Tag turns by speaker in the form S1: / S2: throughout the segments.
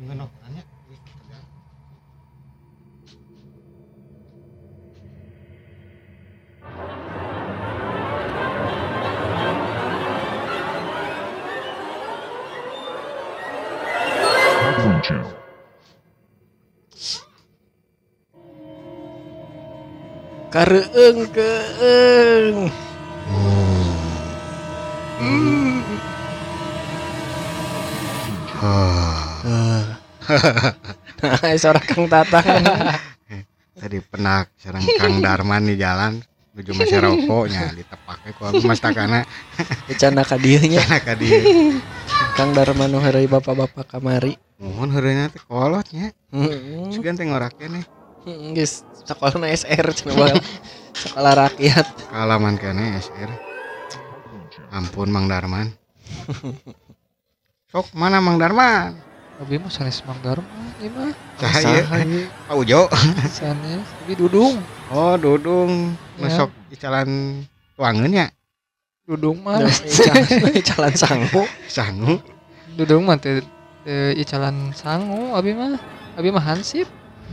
S1: Nanya.
S2: Channel.
S3: Kareeng keeng. Nah, seorang Kang Tatang.
S1: tadi penak sareng Kang Darman di jalan menuju masih rokoknya ditepake ku abi mas takana
S3: Becana ka dieu nya.
S1: kana ka dieu.
S3: Kang Darmano heureuy bapak-bapak kamari.
S1: Mohon heureunya teh kolotnya.
S3: Heeh.
S1: Sugan teh ngorake nih
S3: Geus sekolahna SR cenah. Sekolah rakyat.
S1: kalaman kene SR. Ampun Mang Darman. Sok mana Mang Darman?
S4: Abi mah sanes Mang Darma ieu mah.
S1: Cahaya.
S3: Saha
S1: Pak Ujo.
S4: Sanes Abi dudung.
S1: Oh, Dudung.
S4: Ya.
S1: Masuk icalan tuangeun ya.
S4: Dudung mah.
S3: Jalan jalan sangu.
S1: Sangu.
S4: Dudung mah teh teh icalan sangu abi mah. Abi mah hansip.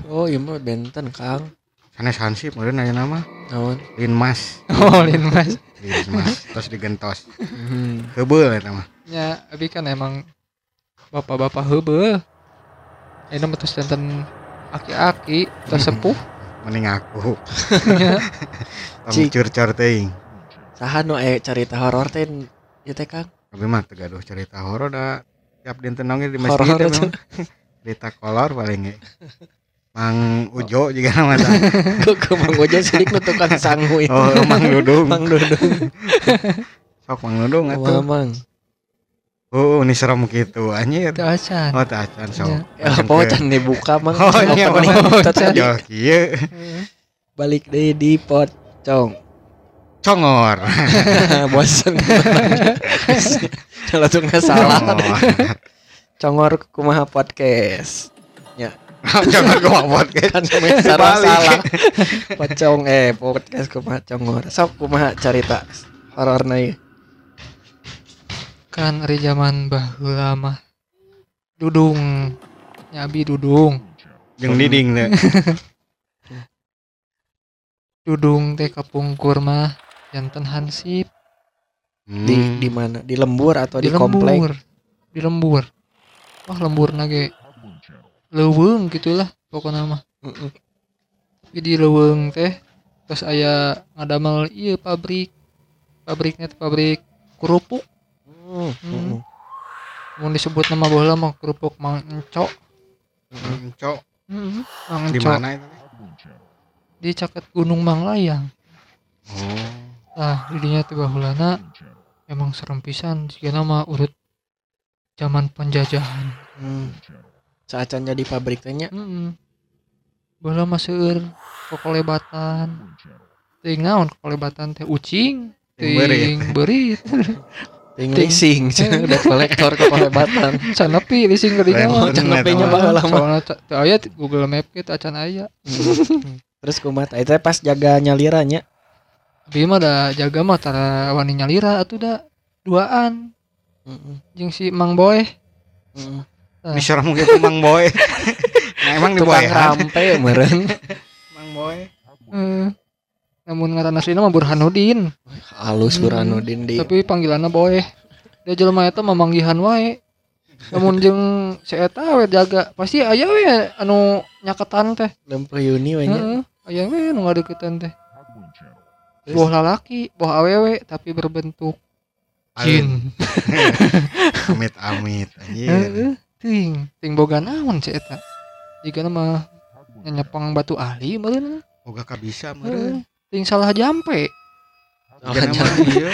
S3: Oh, ieu mah benten Kang.
S1: Sanes hansip meureun aya nama.
S3: Naon?
S1: Lin Mas.
S4: Oh, lin mas.
S1: Lin Mas. Terus digentos.
S3: Hmm.
S1: Heubeul eta mah.
S4: Ya, abi kan emang bapak-bapak heubeul. Ini mah terus enten aki-aki tersepuh.
S1: Mending aku.
S4: Ya.
S1: Tong
S3: Cik.
S1: curcor teuing.
S3: Saha nu aya cerita horor teh ieu teh Kang?
S1: Tapi mah teu gaduh cerita horor da tiap dinten nongki di masjid
S3: Horor
S1: ya. Cerita kolor paling. Mang Ujo juga nama.
S3: Ku ku Mang Ojo sidik nu tukang sangu itu.
S1: Oh, Mang Dudung.
S3: Mang Dudung.
S1: Sok Mang Dudung
S3: Wah,
S1: atuh.
S3: Mang.
S1: Oh, ini serem gitu anjir.
S4: Itu acan.
S1: Oh, tah acan sok.
S4: Ya.
S3: Ya, apa can dibuka Mang?
S1: Oh, iya,
S3: tadi.
S1: Yo kieu
S3: Balik deui di pocong.
S1: congor.
S3: Bosan. Kalau tuh nggak salah.
S1: Congor.
S3: Kumaha podcast.
S1: Congor gua podcast.
S3: Kan salah salah. Pocong eh podcast kumaha congor. Sok kumaha cerita hororna ieu.
S4: Kan dari zaman baheula mah. Dudung. Nyabi dudung.
S1: Jeung diding teh.
S4: Dudung teh kapungkur mah jantan hansip
S3: Di
S1: Hmm.
S3: di mana? Di lembur atau di,
S4: di
S3: komplek?
S4: lembur. Di lembur. Wah, lembur ge leuweung gitulah pokoknya mah.
S3: Mm-mm.
S4: Tapi di leuweung teh terus aya ngadamel ieu pabrik. Pabriknya teh pabrik kerupuk.
S3: Hmm.
S4: Hmm. Mau disebut nama baheula mah kerupuk Mang Enco.
S1: Hmm,
S4: Heeh. Mang
S1: di
S4: Enco.
S1: mana itu?
S4: Di caket Gunung Manglayang.
S1: Oh.
S4: Nah, di dinya teh baheulana emang serem pisan jika nama urut zaman penjajahan.
S3: Hmm. Saacan jadi pabrik teh nya.
S4: Heeh. Baheula mah seueur kokolebatan. Teuing naon kokolebatan teh ucing,
S1: Teuing beurit.
S3: leasing cenah udah kolektor kepalebatan.
S4: Sanepi leasing
S1: Keren
S4: mah.
S1: banget.
S3: Can nepenya baheula mah.
S4: Aya di Google Map kita acan aya.
S3: Terus kumaha tah eta pas jaga nyaliranya.
S4: Abi mah da jaga mah tara wani nyalira atuh da duaan
S3: Heeh.
S4: jeung si Mang Boy.
S3: Heeh.
S1: Bisa gitu Mang Boy. nah, emang di Boy.
S3: rampe meureun.
S1: Mang Boy.
S4: Eh, namun ngaran aslina mah Burhanuddin,
S3: Halus
S4: Hmm.
S3: Burhanuddin di
S4: tapi panggilanna Boy. Dia jelema eta mamanggihan wae. Namun jeung si eta we jaga, pasti aya we anu nyaketan teh.
S3: Lempeuh Yuni we nya.
S4: Heeh, aya we nu ngadeukeutan teh. Boh lalaki, boh awewe tapi berbentuk jin.
S1: Amit amit anjir.
S4: Heeh, ting, ting boga naon si eta. Jika mah nyepang batu ahli meureun.
S1: Boga ka bisa
S4: Heeh,
S1: meureun.
S4: Ting salah jampe.
S3: Oh,
S1: mah ieu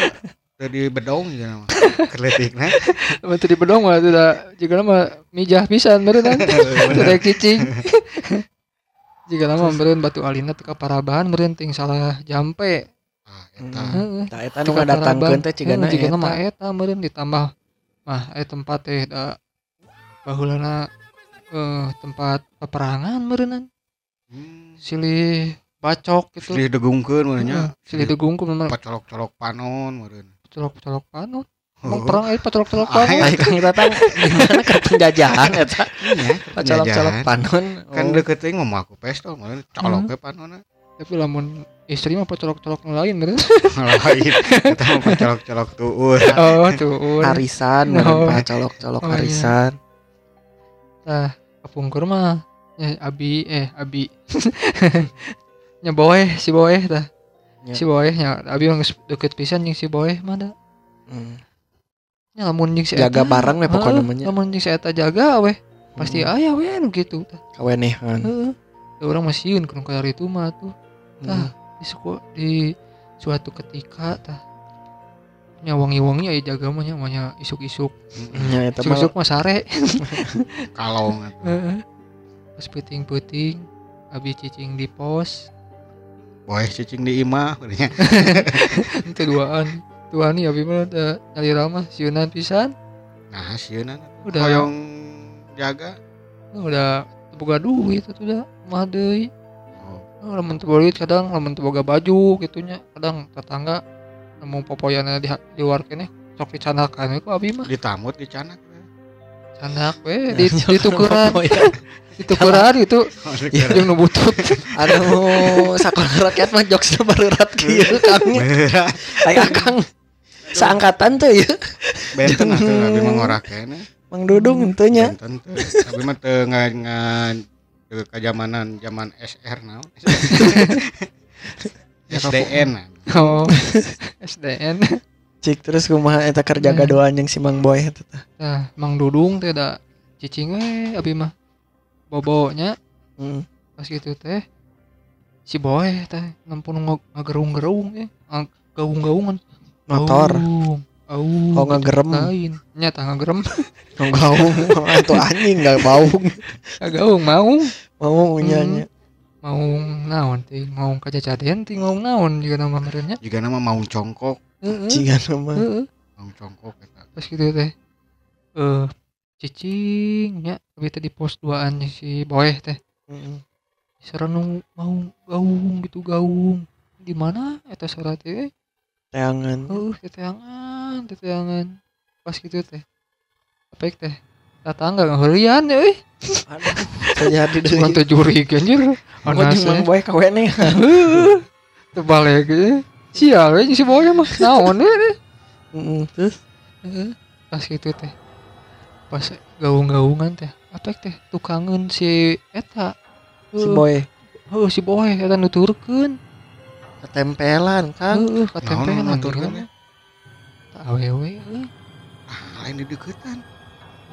S1: tadi bedong ya nama. Keletikna.
S4: Batu di bedong mah tidak jika mah mijah pisan meureun tidak kicing. Jika nama meureun batu alina teu kaparabahan meureun ting salah jampe.
S1: Ah, eta.
S4: Heeh.
S3: Tah eta nu ngadatangkeun teh cigana
S4: jika
S3: eta.
S4: nama eta meureun ditambah mah aya tempat teh da baheulana eh tempat peperangan meureunan
S1: Hmm.
S4: silih bacok gitu
S1: Silih degungkeun meureun nya.
S4: Silih degung ku memang
S1: Pacolok-colok panon meureun.
S4: colok-colok panut Emang perang eh pacolok-colok panon.
S3: Ai Kang Tatang gimana ke penjajahan eta?
S1: Iya,
S3: Pacolok-colok
S1: penjajahan.
S3: panon.
S1: Kan
S3: Oh.
S1: deket ngomong aku pestol, malah colok
S4: Hmm.
S1: ke panona.
S4: Tapi lamun istri mah pacolok-colok nu lain bener.
S1: Lain, kita mau colok-colok tuur.
S4: Oh, tuh.
S3: arisan colok-colok
S4: Oh, iya.
S3: arisan.
S4: Nah, kapungkur mah ya abi eh abi. nya boy si boy tah.
S3: Ya.
S4: Si boy nya abi mah geus deket pisan jeung si boy mah da.
S3: Hmm.
S4: Nya lamun jeung si
S3: Jaga
S4: eta,
S3: barang we pokokna
S4: heeh,
S3: mah nya.
S4: Lamun jeung si eta jaga we pasti
S3: Hmm.
S4: aya we nu kitu tah.
S3: kawenehan.
S4: Heeh. Da urang mah sieun kalar itu mah tuh. Tah, di suku di suatu ketika tah nya wangi-wangi aya jaga mah nya mah nya isuk-isuk.
S3: Nya eta mah
S4: Isuk-isuk mah sare.
S1: Kalau
S4: Heeh. Pas puting-puting abi cicing di pos
S1: boy cicing di imah katanya.
S4: itu duaan tuan nih abi mah da nyali ramah sieunan pisan
S1: Nah, sieuna
S4: Udah.
S1: hoyong jaga.
S4: udah boga duit itu udah mah deui
S1: Oh,
S4: lamun teu boga duit kadang lamun teu boga baju gitunya kadang tetangga nemu popoyana di di luar kene sok dicanakan ku abi mah
S1: ditamut dicanak.
S4: Canak we di ditukeran
S3: Oh, iya.
S4: ditukeran itu
S1: Iya.
S4: jeung nu butut
S3: Anu sakola rakyat mah jokes berat kieu kami.
S1: Berat.
S3: Aya Kang seangkatan tuh ya.
S1: Benten atuh abi mengorak kene.
S3: Mang Dudung henteu nya.
S1: Abi mah teu ngan zaman SR naon. SDN.
S4: oh SDN
S3: Cik terus kumaha eta keur jaga
S4: Hmm.
S3: doan jeung si Mang Boy eta teh.
S4: nah mang dudung teh da cicing we abi mah bobonya
S3: Hmm.
S4: pas gitu teh si boy teh nampun ngagerung-gerung ya gaung-gaungan
S3: Motor.
S4: Gaung. Gaung.
S3: Oh, ngagerem.
S4: lain nyata ngagerem
S3: Gaung itu anjing enggak baung.
S4: gaung mau
S3: Mau nya
S4: Hmm. mau naon teh mau kacacaden teh mau naon juga nama merenya
S1: Juga nama mau congkok,
S4: heeh
S3: Cigan mah.
S4: heeh
S1: congkok eta.
S4: pas gitu teh eh cicing nya tapi teh di pos duaan si boy teh
S3: Heeh.
S4: sarana mau gaung gitu gaung di mana eta syarat teh
S3: Teangan.
S4: Uh, teteangan, teteangan. Pas gitu teh. Apa teh? Tatangga ngahurian ya euy.
S3: Aduh. Terjadi
S4: Cuma
S3: deui.
S4: teu jurig anjir.
S3: Jeung Mang
S4: Anase.
S3: Boy kawene.
S4: Balik ge. Sial we si boy mah naon we.
S3: Heeh. Terus.
S4: Pas gitu teh. Pas gaung-gaungan teh. Apa teh? Tukangan si eta.
S3: si Boy
S4: Heuh, si boy eta nuturkeun.
S3: ketempelan
S1: Naon
S4: katempelan
S1: nuturkeun
S4: gitu. Tak awewe.
S1: Ah, lain di deketan.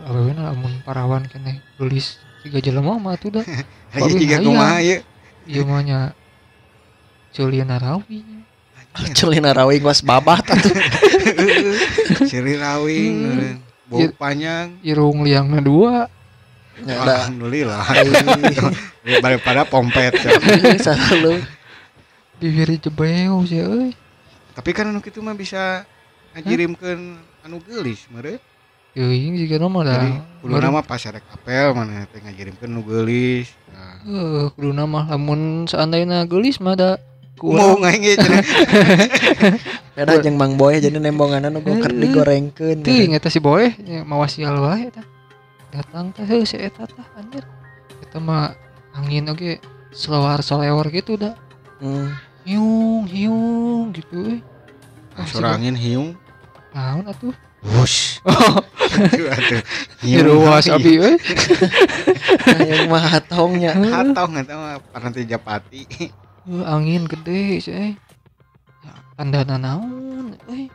S4: Awewe na lamun parawan kene gelis tiga jelema mah tuh dah. Tapi
S1: tiga kumaha ieu.
S4: Ieu mah nya Julian Arawi.
S3: Culina rawing was babah tatu.
S1: Siri rawing,
S4: Hmm.
S1: meureun. bau
S4: Iya.
S1: panjang.
S4: Irung liangna dua.
S3: Ada.
S1: Alhamdulillah.
S3: Ai,
S1: Daripada pompet.
S3: Selalu.
S4: Bibir jebeu sih euy.
S1: Tapi kan anu kitu mah bisa ngajirimkeun anu geulis meureun.
S4: Teuing juga mah da.
S1: Jadi kudu nama pas ada apel mana teh ngajirimkeun nu geulis. Nah,
S4: Heuh, kudu mah lamun seandainya gelis mah da
S1: mau
S4: kurang.
S1: cenah.
S3: Beda jeung Mang Boy jadi nembonganna nu keur
S4: Heeh.
S3: digorengkeun.
S4: Teuing eta si boy nya mawas sial wae eta. Datang teh heuh si eta tah anjir. Eta mah angin oge selawar selewar gitu dah.
S3: Hmm.
S4: Hiung hiung gitu euy.
S1: Ah, Suara angin hiung.
S4: Naon atuh?
S1: Wush.
S4: Oh, diruas
S1: Hiung.
S4: abi euy.
S3: Yang mah hatongnya.
S1: Hatong eta mah paranti Japati.
S4: Heuh, angin gede sih eh. Ya, tandana naon euy.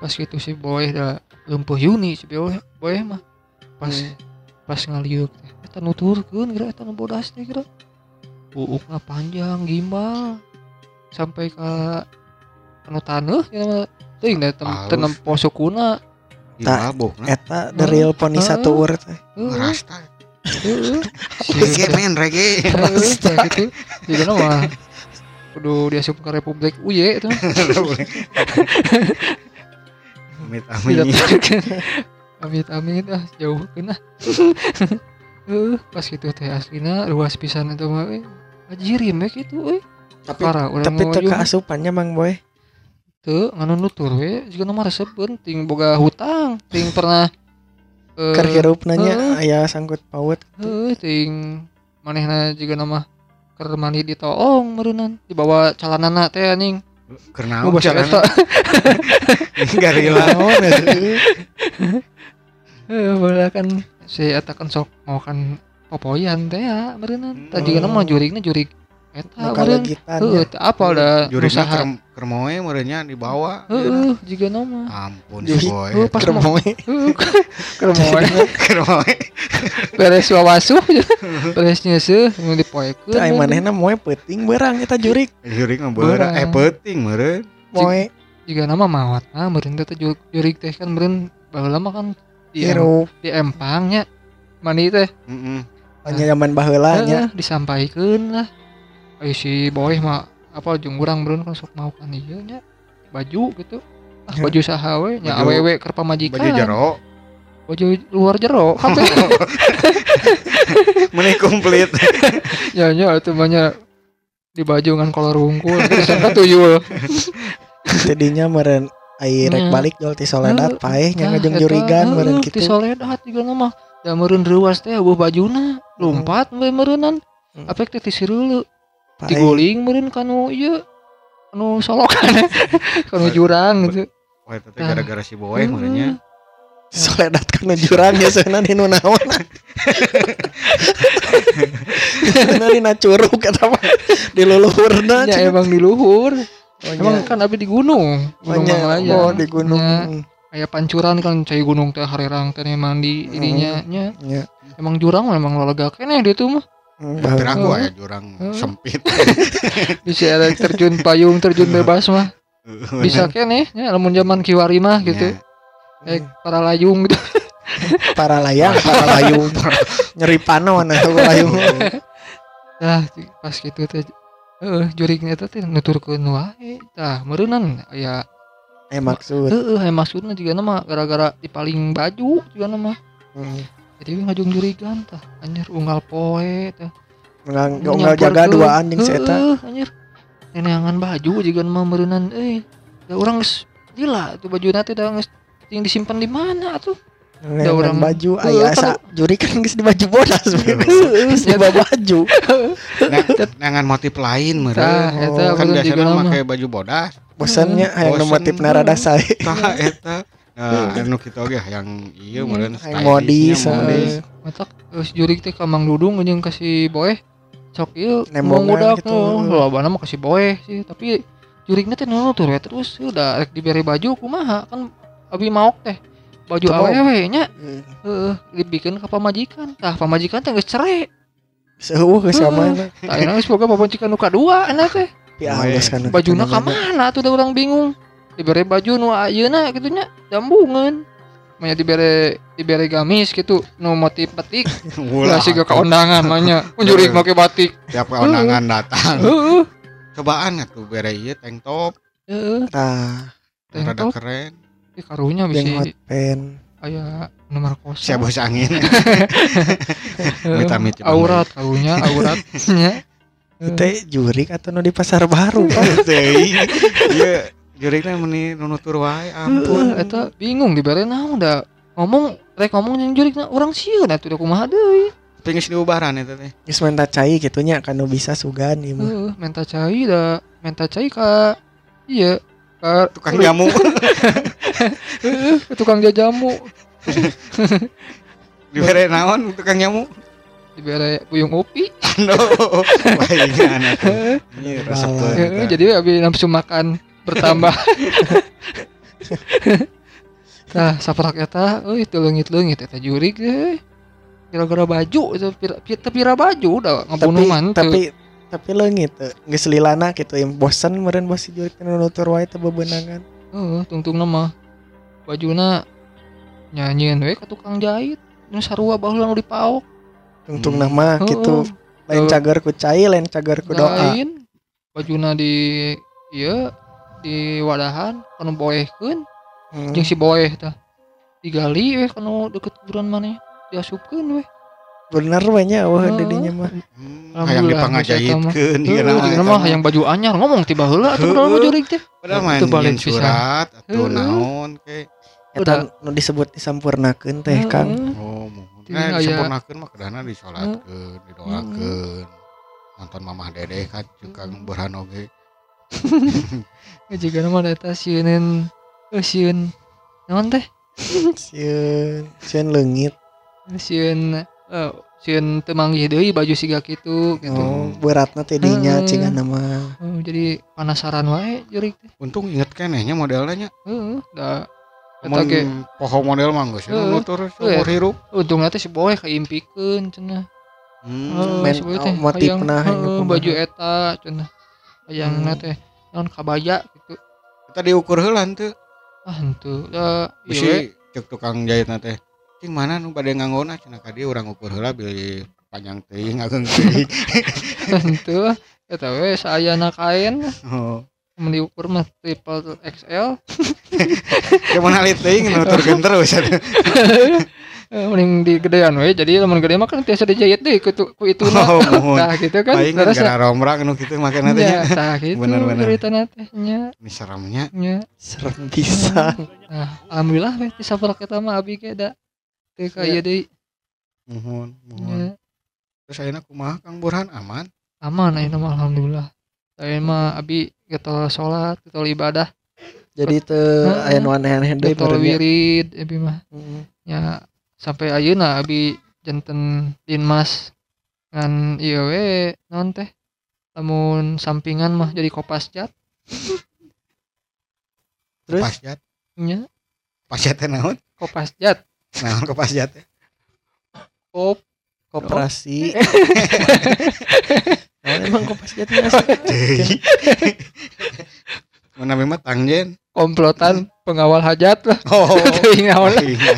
S4: Pas gitu si boy da leumpeuh Yuni si boy boy mah. Pas
S3: Hmm.
S4: pas ngaliuk teh eta nuturkeun geura eta nu bodas teh geura. Uukna panjang gimbal sampai ka anu taneuh ya mah teuing da sukuna.
S1: Iya, mabok nah.
S3: Eta the real poni
S4: Heeh.
S3: satu ur teh.
S4: Heuh,
S1: Rasta.
S4: heuh.
S1: Reggae men, reggae.
S4: Tah gitu. Jadi mah kudu diasup ke Republik Uye itu.
S1: Amit amit.
S4: amit amit ah jauh kena eh pas gitu teh aslina luas pisan itu mah eh. ajirim ya gitu eh
S3: Tapi
S4: parah urang
S3: tapi
S4: jeung-
S3: keasupannya Mang Boy.
S4: tuh nganu nutur we jika nama resepkeun ting boga hutang ting pernah eh,
S3: Keur hirup nanya
S4: heeh.
S3: aya sangkut paut
S4: Heuh, ting manehna juga nama keur mandi di toong meureunnan dibawa calanana teh anjing.
S1: Karena
S4: nu basa eta
S3: naon atuh?
S4: Heuh, beulah kan si eta kan sok ngokan popoyan teh ya meureunnan tah
S1: Hmm.
S4: juga nama jurigna jurig eta
S3: ya.
S4: teu apa da usaha
S1: ker kermoe merenya dibawa
S4: heuh juga nama.
S1: Ampun si boy.
S4: Heuh, pas mau
S3: Kermoy.
S4: heuh keur moe
S1: kermoe
S4: beres wawasuh beres nyeuseum nu dipoekeun.
S3: Aya manehna moe peuting beurang eta jurig.
S1: jurig mah beurang. Eh peuting meureun.
S3: Moe.
S4: Juga nama mawat nah meureun teh ju- jurig teh kan meureun baheula mah kan di, em- di empangnya mandi teh.
S1: Heeh
S3: hanya zaman baheula nya.
S4: Heeh, disampaikan lah Ayo si boy mah apa jeung urang meureun kan sok mau kan ieu nya. Baju gitu. Ah baju saha we nya
S1: Baju-
S4: awewe keur pamajikan.
S1: baju jero.
S4: Baju luar jero kabeh
S1: meni komplit.
S4: Nya nya atuh mah nya di baju ngan kolor wungkul. Terus eta tuyul
S3: Jadinya meureun ai rek
S4: Nya.
S3: balik jual ti Soledad
S4: Heuh,
S3: paeh nya
S4: Nah,
S3: ngajeng jurigan
S4: heuh,
S3: kitu.
S4: di soledad juga nama da meureun reuwas teh eueuh bajuna lompat we meureunan
S3: Hmm.
S4: apek teh ti sireuleu. Diguling meureun kanu ieu anu solokan kanu jurang gitu
S1: wah itu teh gara-gara si boy merenya
S3: Soledad kan jurang ya sana di nu naon. Sana di curug eta mah di luluhurna.
S4: Ya emang di luhur.
S3: Oh,
S4: Emang kan abi di gunung. Gunung
S3: Banyak
S4: Manglaya.
S3: oh di gunung.
S4: Kayak pancuran kan cai gunung teh harerang teh mandi ininya nya.
S3: Nya.
S4: Emang jurang memang lalega keneh dia tuh mah.
S3: Hmm,
S1: tapi
S3: baheula.
S1: aku
S4: Heeh.
S1: aya jurang
S4: Heeh.
S1: sempit
S4: Bisa ada terjun payung, terjun bebas mah. Bisa keneh nya lamun zaman kiwari mah gitu.
S3: Hmm.
S4: Eh para layung gitu.
S3: para layang, para layung. Nyeri panon atuh layung.
S4: Nah, pas gitu teh Heeh, jurignya teh teh nuturkeun wae. Tah, meureunnan aya
S3: Eh maksud.
S4: heeh aya maksudna juga nama gara-gara dipaling baju juga nama.
S3: Hmm.
S4: Jadi ngajung jurigan tah anjir unggal poe tah.
S3: Nggak nggak jaga dua anjing si eta.
S4: Heeh, anjir. Neneangan baju juga mah meureunnan euy. Da urang geus gila tuh baju teh da geus ting disimpan di mana tuh?
S3: Ngeungan
S4: orang-
S3: baju aya asa juri kan geus di baju bodas
S4: Heeh,
S3: geus di baju.
S1: dengan motif lain meureun
S4: eta
S1: kan biasanya make baju bodas
S3: Bosannya hayang motif narada sae.
S1: tah eta Nah, anu kita oge yang iya meureun
S3: Hayang modis. eh.
S4: Matak geus jurig teh ka Mang Dudung jeung kasih boe. Cok ieu mau
S3: Nembongan
S4: ngudak
S3: gitu.
S4: nu lobana mah kasih boe sih, tapi jurigna teh nutur we terus udah rek diberi baju kumaha kan abi maok teh baju
S3: mau.
S4: awewe nya
S3: Hmm.
S4: heeh dibikin ka pamajikan tah pamajikan teh geus cerai
S3: Seueuh geus
S4: Heeh.
S3: kamana.
S4: tah ayeuna geus boga pamajikan nu kadua enak teh
S3: kan.
S4: bajuna ka mana tuh da urang bingung diberi baju nu ayeuna gitu nya dambungan Manya dibere dibere gamis gitu nu motif batik
S1: Ulah,
S4: Ulah siga kaondangan manya Jurig make batik.
S1: Tiap keundangan datang.
S4: Heeh.
S1: Cobaan atuh bere ieu tank top
S4: Heeh.
S3: Tah,
S4: Tank
S1: rada
S4: top
S1: keren.
S4: Di karunya bisa
S3: pen.
S4: Aya nomor kosa
S1: siapa bos angin. Coba
S4: Aurat karunya auratnya
S3: Teh jurik atau nu di pasar baru. Pak?
S1: teuing jurigna meni nunutur wae ampun.
S4: Eta bingung dibere naon da Ngomong Rek ngomong yang jurig na Orang sieun atuh da kumaha deui.
S1: Pengen diubaran eta teh.
S3: Geus menta cai gitu nya kan nu bisa sugan ieu mah.
S4: Heeh, Menta cai da Menta cai ka Iya Ka
S1: tukang jamu.
S4: Tukang jajamu
S1: dibere naon tukang jamu?
S4: Dibere buyung upi.
S1: No
S4: Heeh,
S1: eta.
S4: Eh, jadi abis nafsu makan bertambah. nah, saprak eta, euy teu leungit-leungit eta jurig euy. Gara-gara baju itu pira, baju udah ngabunuh
S3: Tapi
S4: man
S3: tapi tapi leungit teu. Geus lilana gitu yang bosan meureun bos si jurik nu nutur wae teu bebenangan.
S4: Heeh, tungtung mah bajuna nyanyian we ka tukang jahit. Nu sarua baheula nu dipaok.
S3: Tungtung nama gitu. Lain
S4: Tuh.
S3: cager ku cai, lain cager ku doa.
S4: Lain bajuna di ieu di wadahan kanu boehkeun
S3: Hmm.
S4: jeung si boeh tah digali we kanu deket kuburan maneh diasupkeun we
S3: bener banyak wah
S4: Heeh.
S3: didinya mah.
S1: Hmm, hayang dipangajayitkeun
S4: Heeh,
S1: ieu
S4: mah hayang baju anyar ngomong tiba heula atuh
S1: Heeh.
S4: padahal mah jurig teh.
S1: padahal main
S4: balik
S1: surat atau naon kayak
S3: eta nu disebut disampurnakeun teh Kang.
S1: Oh nah
S4: aya-
S1: disempurnakeun mah kedana disolatkeun didoakeun. Nonton mamah dede kan juga burhan oge
S4: Jika nama eta sieun eh sieun naon teh?
S3: sieun sieun leungit
S4: Sieun eh sieun teu manggih deui baju siga kitu gitu.
S3: oh beratna teh dinya
S4: Heeh.
S3: cigana mah
S4: Oh, jadi penasaran wae teh.
S1: untung inget kenehnya modelnya
S4: Heeh, da eta ge
S1: poho model mah geus
S4: Heeh.
S1: nutur seumur hirup
S4: untungnya teh si boy kaimpikeun cenah.
S1: Hmm.
S4: Heeh,
S3: men- oh, motifna kumaha.
S4: baju eta cenah. Hayangna
S3: Hmm.
S4: teh naon kabaya gitu.
S1: kita diukur heula teu
S4: Ah we.
S1: bisi cek tukang jahitna teh cing mana nu bade nganggona cenah ka dieu urang ukur heula beli panjang teuing ageng teuing
S4: henteu ah. eta we saayana kain
S1: oh
S4: diukur mah triple XL
S1: Cuman hal itu yang nuturkan terus.
S4: Eh, mending di gedean we jadi lamun gede mah kan tiasa dijahit deui ku, ku itu
S1: Oh, mohon.
S4: nah gitu kan.
S1: Paling
S4: terus
S1: gara romrak nu kitu make nanti
S4: ya tah gitu
S1: Bener-bener.
S4: ceritana teh nya.
S1: Ini seremnya.
S4: nya.
S3: Serem pisan
S4: nah alhamdulillah we disaprak eta mah abi ge da teu ka ieu deui.
S1: Mohon, mohon. Terus ayeuna kumaha Kang? Burhan aman?
S4: aman ayeuna mah alhamdulillah saya mah abi getol salat getol ibadah
S3: jadi teu
S4: Heeh.
S3: aya nu aneh-aneh deui
S4: getol
S3: barunya.
S4: wirid abi mah
S3: Heeh.
S4: ya sampai ayeuna abi janten dinmas ngan ieu we naon teh lamun sampingan mah jadi kopasjat
S3: Terus?
S1: Pasjat.
S4: nya
S1: Pasjat teh naon?
S4: kopasjat
S1: Naon ke pasjat teh?
S4: kop
S3: koperasi emang kopas jatnya asli.
S1: Deui. Mana mah tangjen.
S4: komplotan pengawal hajat lah
S1: Oh.
S4: teuing naon lah
S1: Iya.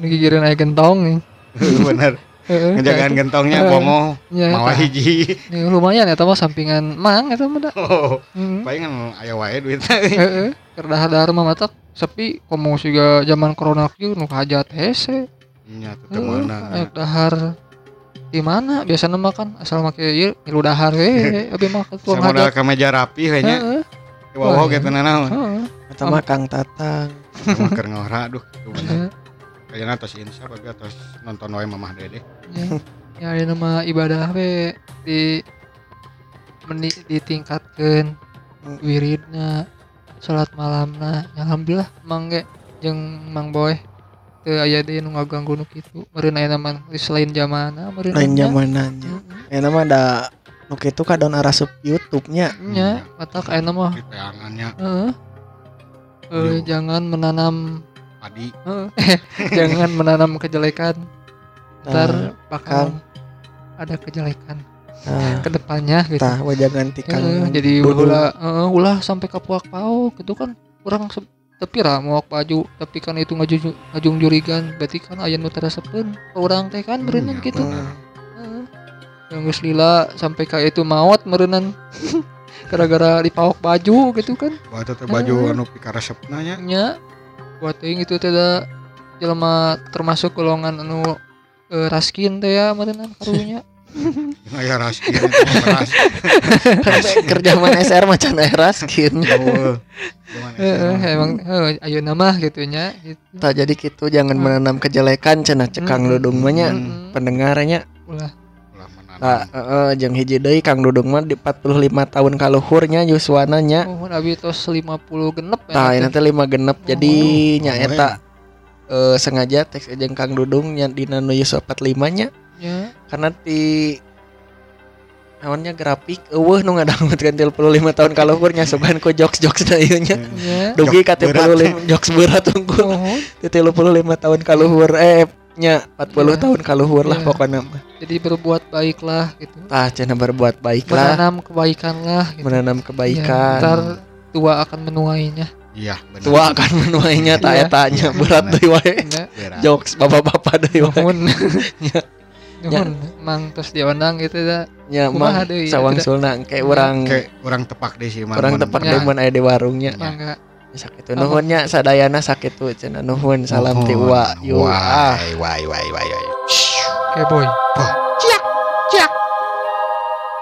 S4: gigireun aya gentong nih
S1: Bener. Ngejagaan gentongnya
S4: Heeh.
S1: bongo
S4: nya
S1: mawa hiji.
S4: Nih, lumayan eta mah sampingan mang eta mah da
S1: Oh.
S4: Heeh.
S1: Paling kan aya wae duit.
S4: Heeh, keur dahar mah matak sepi komo siga zaman corona kieu nu hajat hese
S1: Nya teu meunang.
S4: Dahar di mana biasanya mah kan asal make ieu ngilu dahar we abi mah ke
S1: Saya
S4: tuang
S1: modal ke meja rapi we nya.
S4: Heeh.
S1: Wow, gitu
S4: heeh.
S3: Eta mah Kang Tatang.
S1: Sama keur ngora aduh.
S4: Ya,
S1: Kayaknya atas insya bagi atas nonton wae mamah dede.
S4: ya. Ya ini nama ibadah we di meni ditingkatkeun wiridna salat malamna alhamdulillah mang ge jeung Mang Boy teu aya deui nu ngaganggu nu kitu meureun aya naman selain zamana meureun
S3: Lain
S4: nya.
S3: zamanannya.
S4: Heeh.
S3: Ya nama ada nu kitu kadon arasup YouTube-nya.
S4: nya matak aya mah
S1: Di peangannya
S4: heeh Eh,
S1: Yo.
S4: jangan menanam
S1: padi.
S4: Jangan menanam kejelekan ntar
S3: Nah,
S4: bakal ada kejelekan
S3: nah,
S4: ke depannya gitu
S3: tah wajah ganti Kang.
S4: Heeh, jadi ulah ulah sampai ke puak pauk gitu kan kurang se- tapi ra mau baju tapi kan itu ngajung ngajung jurigan berarti kan aya nu terasepeun ke urang teh kan
S1: iya,
S4: berenang gitu. Heeh. yang geus lila sampai ka itu maot meureunan gara-gara dipaok baju gitu kan
S1: Batu teh baju
S4: Heeh.
S1: anu pika resepna nya.
S4: nya buat teuing itu teh da jelema termasuk golongan anu eh, raskin teh ya meureunan karunya
S1: Aya raskin beras.
S3: Kerja mana SR macan era
S1: asa
S4: emang heeh ayeuna mah gitu nya gitu
S3: Tah jadi gitu jangan menanam kejelekan cenah cek Kang
S4: Mm-mm.
S3: Dudung mah nya
S4: Mm-mm.
S3: pendengarnya.
S4: ulah.
S3: Tah heeh jeung hiji deui Kang Dudung mah di 45 tahun kaluhurnya Yuswana nya.
S4: oh abi tos 50 genep ya,
S3: Tah
S4: teh
S3: lima genep jadi
S1: Oh,
S3: nya
S1: oh,
S3: eta eh, sengaja teks jeung Kang Dudung nya dina nu Yusuf 45 nya
S4: nya
S3: karena di naonnya grafik eueuh nu ngadangutkeun 35 tahun kaluhurnya sugan ku jokes-jokes na ieu nya.
S4: nya
S3: Dugi ka
S1: Jokes berat.
S3: 35 jokes berat unggul.
S4: oh
S3: Di 35 tahun kaluhur eh nya 40
S4: Iya.
S3: tahun kaluhur lah
S4: Iya.
S3: pokoknya mah.
S4: jadi berbuat baiklah gitu
S3: Tah cenah berbuat baik lah,
S4: menanam kebaikan lah gitu.
S3: menanam
S4: Ya,
S3: kebaikan.
S4: ntar tua akan menuainya
S1: Iya, benar.
S3: Tua akan menuainya tak
S4: Iya.
S3: etanya berat deui wae. Jokes bapak-bapak deui wae.
S4: nuhun mang terus diundang gitu
S3: nya
S4: Kumaha
S3: mah
S4: deui,
S3: sawang
S4: tidak.
S3: sulna kayak
S4: Iya.
S3: urang
S1: Kayak orang tepak deh sih Mang. Mun
S3: tepak
S4: Ya.
S3: deui mun aya di warungnya.
S4: mangga
S3: Sakitu nuhunnya sadayana sakitu cenah nuhun salam ti
S1: Mohon.
S3: Uwa. Yu. Ah.
S1: Wai, wai, wai, wai,
S4: boy.
S1: Wah,